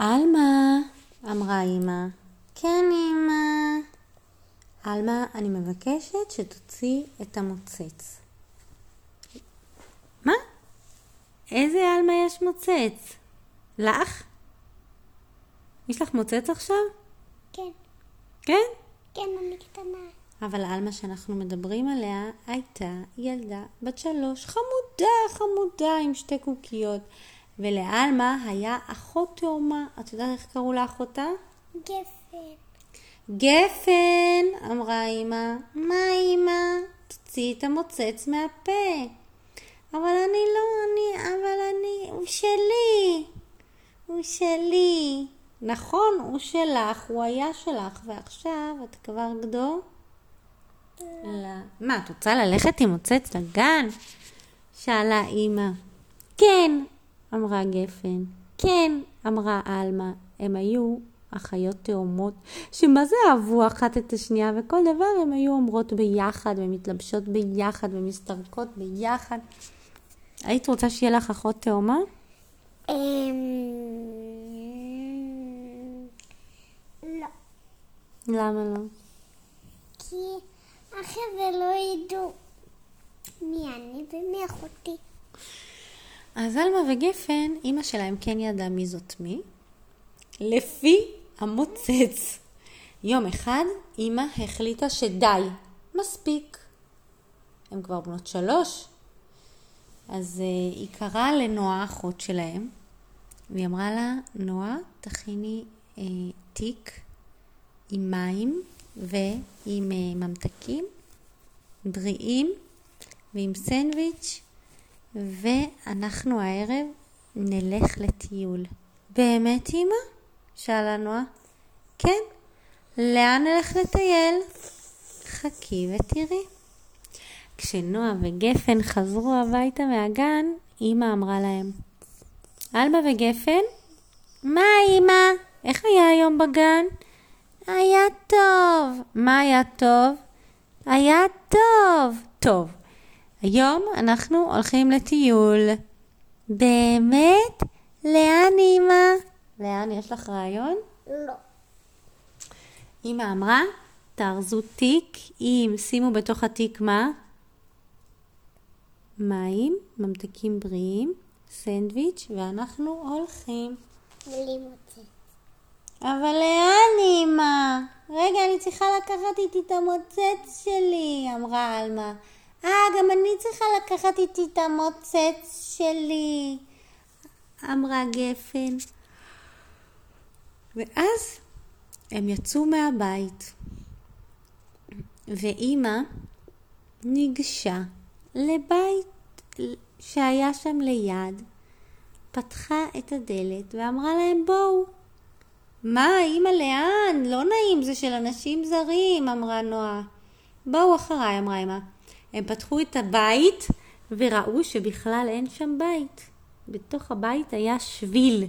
עלמה, אמרה אמא. כן, אמא. עלמה, אני מבקשת שתוציא את המוצץ. מה? איזה עלמה יש מוצץ? לך? יש לך מוצץ עכשיו? כן, כן? כן, אני קטנה. אבל עלמה שאנחנו מדברים עליה הייתה ילדה בת שלוש, חמודה, חמודה, עם שתי קוקיות. ולעלמה היה אחות תאומה. את יודעת איך קראו לאחותה? גפן. גפן, אמרה אמא. מה אמא? תוציאי את המוצץ מהפה. אבל אני לא, אני, אבל אני, הוא שלי. הוא שלי. נכון, הוא שלך, הוא היה שלך, ועכשיו את כבר גדול? לא. מה, את רוצה ללכת עם מוצץ לגן? שאלה אמא. כן, אמרה גפן. כן, אמרה עלמה. הם היו אחיות תאומות, שמה זה אהבו אחת את השנייה, וכל דבר הם היו אומרות ביחד, ומתלבשות ביחד, ומסתרקות ביחד. היית רוצה שיהיה לך אחות תאומה? אמ... לא, למה לא? כי החבר'ה לא ידעו מי אני ומי אחותי. אז עלמה וגפן, אימא שלהם כן ידעה מי זאת מי, לפי המוצץ. יום אחד אימא החליטה שדי, מספיק. הן כבר בנות שלוש. אז uh, היא קראה לנועה, אחות שלהם, והיא אמרה לה, נועה, תכיני uh, תיק עם מים ועם uh, ממתקים בריאים ועם סנדוויץ', ואנחנו הערב נלך לטיול. באמת, אמא? שאלה נועה. כן. לאן נלך לטייל? חכי ותראי. כשנועה וגפן חזרו הביתה מהגן, אמא אמרה להם, עלמה וגפן? מה אמא? איך היה היום בגן? היה טוב. מה היה טוב? היה טוב. טוב. היום אנחנו הולכים לטיול. באמת? לאן אמא? לאן יש לך רעיון? לא. אמא אמרה, תארזו תיק עם, שימו בתוך התיק מה? מים, ממתקים בריאים, סנדוויץ', ואנחנו הולכים. בלי מוצא. אבל לאן אמא? רגע, אני צריכה לקחת איתי את המוצץ שלי, אמרה עלמה. אה, גם אני צריכה לקחת איתי את המוצץ שלי, אמרה גפן. ואז הם יצאו מהבית, ואימא ניגשה לבית שהיה שם ליד, פתחה את הדלת ואמרה להם בואו. מה, אימא, לאן? לא נעים, זה של אנשים זרים, אמרה נועה. בואו אחריי, אמרה אמא. הם פתחו את הבית וראו שבכלל אין שם בית. בתוך הבית היה שביל.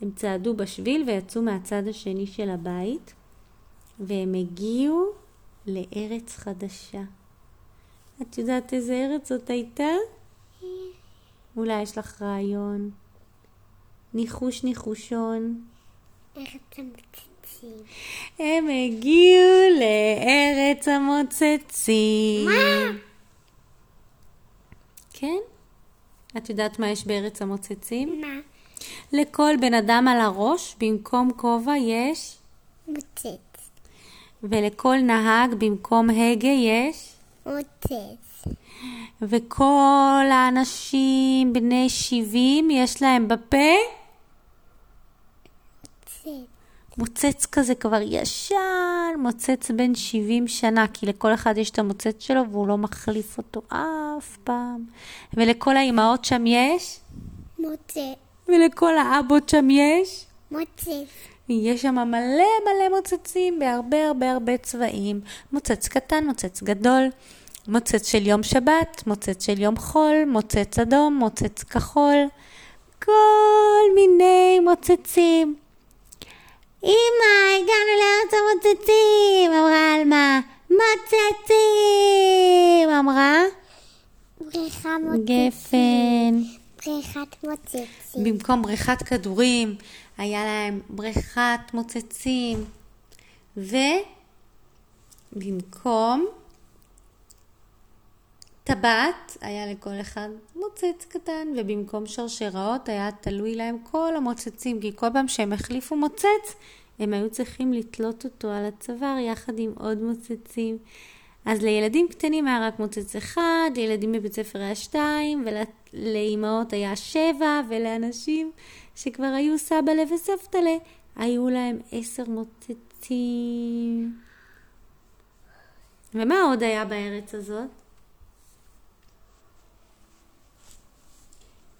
הם צעדו בשביל ויצאו מהצד השני של הבית, והם הגיעו לארץ חדשה. את יודעת איזה ארץ זאת הייתה? אולי יש לך רעיון. ניחוש ניחושון. אתם מוצצים? הם הגיעו לארץ המוצצים. מה? כן? את יודעת מה יש בארץ המוצצים? מה? לכל בן אדם על הראש, במקום כובע יש, מוצץ. ולכל נהג במקום הגה יש, מוצץ. וכל האנשים בני 70 יש להם בפה מוצץ. מוצץ כזה כבר ישן, מוצץ בן 70 שנה, כי לכל אחד יש את המוצץ שלו והוא לא מחליף אותו אף פעם. ולכל האימהות שם יש, מוצץ. ולכל האבות שם יש. מוצץ. יש שם מלא מלא מוצצים בהרבה הרבה הרבה צבעים. מוצץ קטן, מוצץ גדול, מוצץ של יום שבת, מוצץ של יום חול, מוצץ אדום, מוצץ כחול, כל מיני מוצצים. אמא, הגענו לארץ המוצצים, אמרה עלמה. מוצצים, אמרה בריכה מוצצים. גפן. בריכת מוצצים. במקום בריכת כדורים, היה להם בריכת מוצצים. ובמקום טבעת, היה לכל אחד מוצץ קטן, ובמקום שרשראות היה תלוי להם כל המוצצים, כי כל פעם שהם החליפו מוצץ, הם היו צריכים לתלות אותו על הצוואר יחד עם עוד מוצצים. אז לילדים קטנים היה רק מוצץ אחד, לילדים בבית ספר היה שתיים, ולאימהות היה שבע, ולאנשים שכבר היו סבאלה וסבתלה, היו להם עשר מוצצים. ומה עוד היה בארץ הזאת?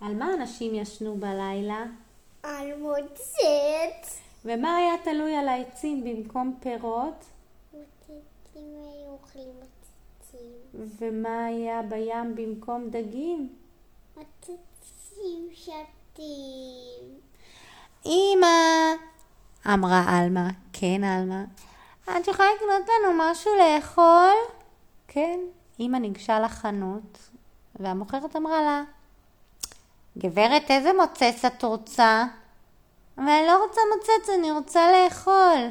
על מה אנשים ישנו בלילה? על מוצץ. ומה היה תלוי על העצים במקום פירות? מוצצים היו אוכלים מוצצים. ומה היה בים במקום דגים? מוצצים שתים. אמא! אמרה עלמה. כן, עלמה. את יכולה לקנות לנו משהו לאכול? כן. אמא ניגשה לחנות, והמוכרת אמרה לה, גברת, איזה מוצץ את רוצה? אבל אני לא רוצה מוצץ, אני רוצה לאכול.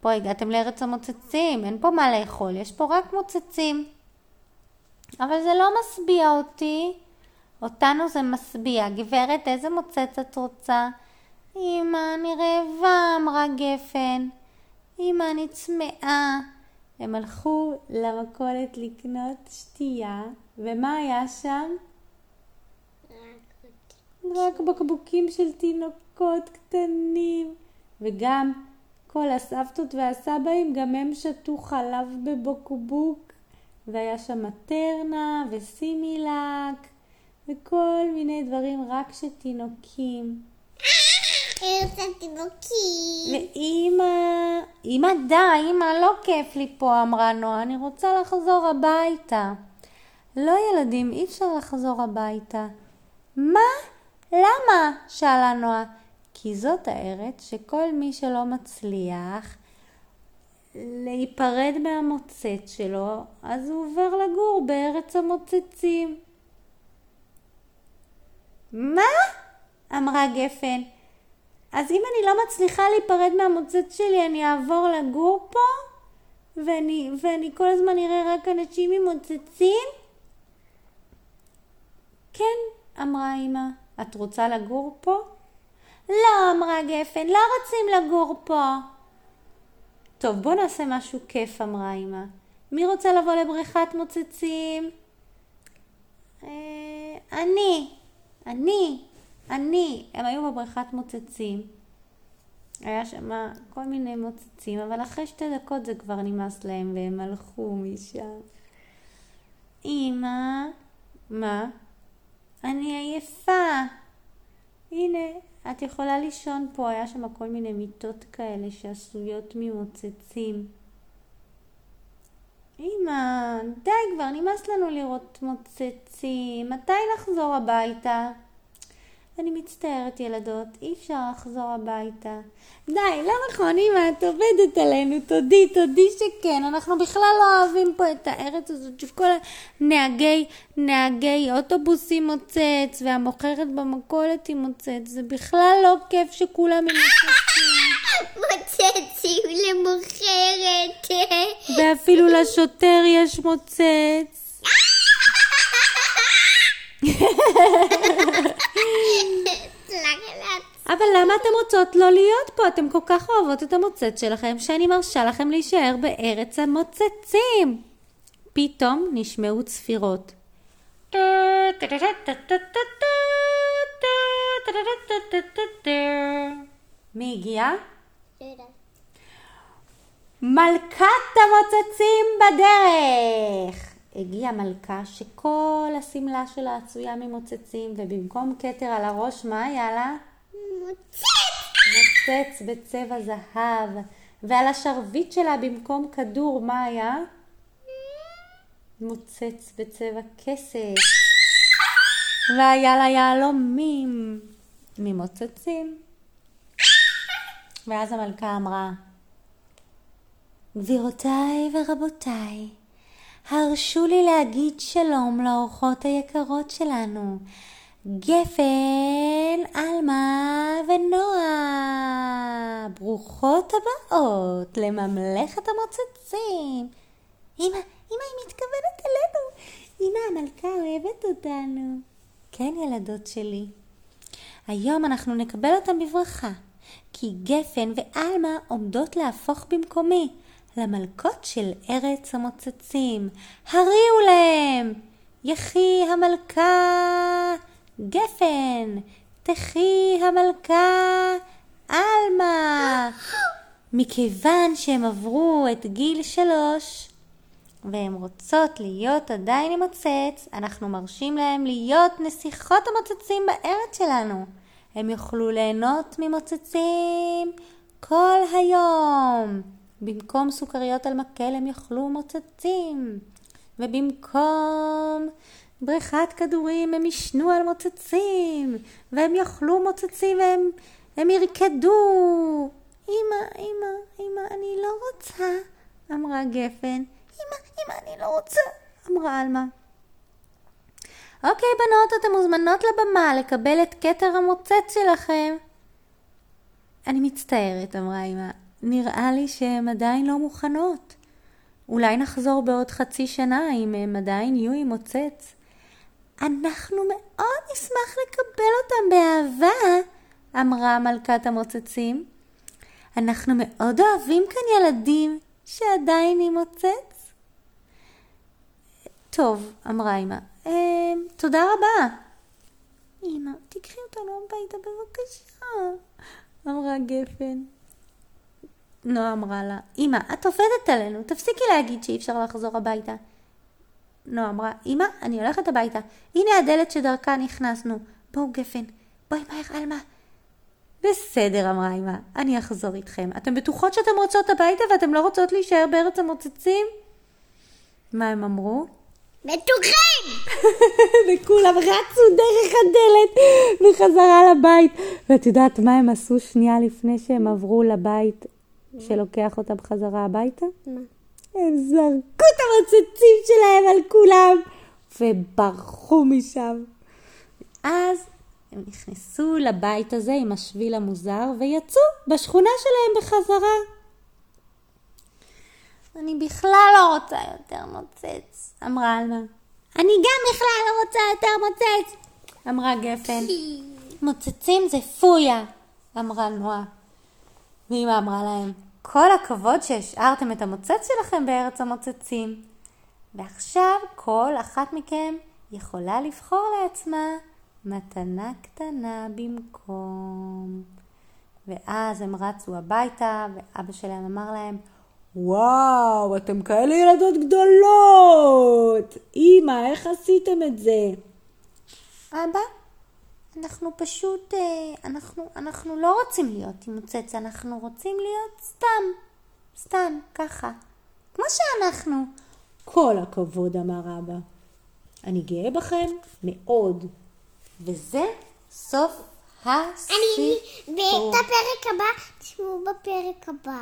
פה הגעתם לארץ המוצצים, אין פה מה לאכול, יש פה רק מוצצים. אבל זה לא משביע אותי. אותנו זה משביע. גברת, איזה מוצץ את רוצה? אמא, אני רעבה, אמרה גפן. אמא, אני צמאה. הם הלכו למכולת לקנות שתייה, ומה היה שם? רק בקבוקים של תינוקות קטנים. וגם כל הסבתות והסבאים, גם הם שתו חלב בבקבוק. והיה שם מטרנה וסימילק וכל מיני דברים רק של תינוקים. אני רוצה תינוקים. ואימא, אימא די, אימא לא כיף לי פה, אמרה נועה, אני רוצה לחזור הביתה. לא ילדים, אי אפשר לחזור הביתה. מה? למה? שאלה נועה. כי זאת הארץ שכל מי שלא מצליח להיפרד מהמוצץ שלו, אז הוא עובר לגור בארץ המוצצים. מה? אמרה גפן. אז אם אני לא מצליחה להיפרד מהמוצץ שלי, אני אעבור לגור פה? ואני, ואני כל הזמן אראה רק אנשים עם מוצצים? כן, אמרה אמא. את רוצה לגור פה? לא, אמרה גפן, לא רוצים לגור פה. טוב, בוא נעשה משהו כיף, אמרה אמא. מי רוצה לבוא לבריכת מוצצים? אה, אני, אני, אני. הם היו בבריכת מוצצים. היה שם כל מיני מוצצים, אבל אחרי שתי דקות זה כבר נמאס להם והם הלכו משם. אמא, מה? אני עייפה. הנה, את יכולה לישון פה, היה שם כל מיני מיטות כאלה שעשויות ממוצצים. אמא, די כבר, נמאס לנו לראות מוצצים. מתי נחזור הביתה? אני מצטערת ילדות, אי אפשר לחזור הביתה. די, לא נכון, אמא, את עובדת עלינו, תודי, תודי שכן. אנחנו בכלל לא אוהבים פה את הארץ הזאת שכל הנהגי, נהגי אוטובוסים מוצץ, והמוכרת במכולת היא מוצץ. זה בכלל לא כיף שכולם הם מוצצים. מוצצים למוכרת. ואפילו לשוטר יש מוצץ. אבל למה אתן רוצות לא להיות פה? אתן כל כך אוהבות את המוצץ שלכם, שאני מרשה לכם להישאר בארץ המוצצים. פתאום נשמעו צפירות. מי הגיע? מלכת המוצצים בדרך! הגיעה מלכה שכל השמלה שלה עשויה ממוצצים, ובמקום כתר על הראש, מה היה לה? מוצץ. מוצץ בצבע זהב, ועל השרביט שלה במקום כדור, מה היה? מוצץ בצבע כסף. והיה לה יהלומים ממוצצים. ואז המלכה אמרה, גבירותיי ורבותיי, הרשו לי להגיד שלום לאורחות היקרות שלנו, גפן, עלמה ונועה. ברוכות הבאות לממלכת המוצצים. אמא, אמא, היא מתכוונת אלינו. אמא המלכה אוהבת אותנו. כן, ילדות שלי. היום אנחנו נקבל אותם בברכה, כי גפן ועלמה עומדות להפוך במקומי למלכות של ארץ המוצצים. הריעו להם! יחי המלכה גפן, תחי המלכה עלמה. מכיוון שהם עברו את גיל שלוש והן רוצות להיות עדיין עם מוצץ, אנחנו מרשים להם להיות נסיכות המוצצים בארץ שלנו. הם יוכלו ליהנות ממוצצים כל היום. במקום סוכריות על מקל הם יאכלו מוצצים. ובמקום בריכת כדורים הם ישנו על מוצצים. והם יאכלו מוצצים והם הם ירקדו. אמא, אמא, אמא, אני לא רוצה, אמרה גפן. אמא, אמא, אני לא רוצה, אמרה עלמה. אוקיי, בנות, אתן מוזמנות לבמה לקבל את כתר המוצץ שלכם. אני מצטערת, אמרה אמא. נראה לי שהן עדיין לא מוכנות. אולי נחזור בעוד חצי שנה אם הם עדיין יהיו עם מוצץ. אנחנו מאוד נשמח לקבל אותם באהבה, אמרה מלכת המוצצים. אנחנו מאוד אוהבים כאן ילדים שעדיין עם מוצץ. טוב, אמרה אמא, אה, תודה רבה. אמא, תקחי אותנו הביתה בבקשה, אמרה גפן. נועה אמרה לה, אמא, את עובדת עלינו, תפסיקי להגיד שאי אפשר לחזור הביתה. נועה אמרה, אמא, אני הולכת הביתה. הנה הדלת שדרכה נכנסנו. בואו גפן, בואי מהר, עלמה. בסדר, אמרה אמא, אני אחזור איתכם. אתן בטוחות שאתן רוצות הביתה ואתן לא רוצות להישאר בארץ המוצצים? מה הם אמרו? בטוחים! וכולם רצו דרך הדלת בחזרה לבית. ואת יודעת מה הם עשו שנייה לפני שהם עברו לבית שלוקח אותם חזרה הביתה? מה? הם זרקו את המוצצים שלהם על כולם וברחו משם. אז הם נכנסו לבית הזה עם השביל המוזר ויצאו בשכונה שלהם בחזרה. אני בכלל לא רוצה יותר מוצץ, אמרה עלמה. אני גם בכלל לא רוצה יותר מוצץ, אמרה גפן. מוצצים זה פויה, אמרה נועה. ואמא אמרה להם, כל הכבוד שהשארתם את המוצץ שלכם בארץ המוצצים. ועכשיו כל אחת מכם יכולה לבחור לעצמה מתנה קטנה במקום. ואז הם רצו הביתה, ואבא שלהם אמר להם, וואו, אתם כאלה ילדות גדולות! אמא, איך עשיתם את זה? אבא, אנחנו פשוט, אה, אנחנו, אנחנו לא רוצים להיות עם מוצץ, אנחנו רוצים להיות סתם, סתם, ככה. כמו שאנחנו. כל הכבוד, אמר אבא. אני גאה בכם מאוד. וזה סוף הסיפור. אני, ואת הפרק הבא, תשמעו בפרק הבא.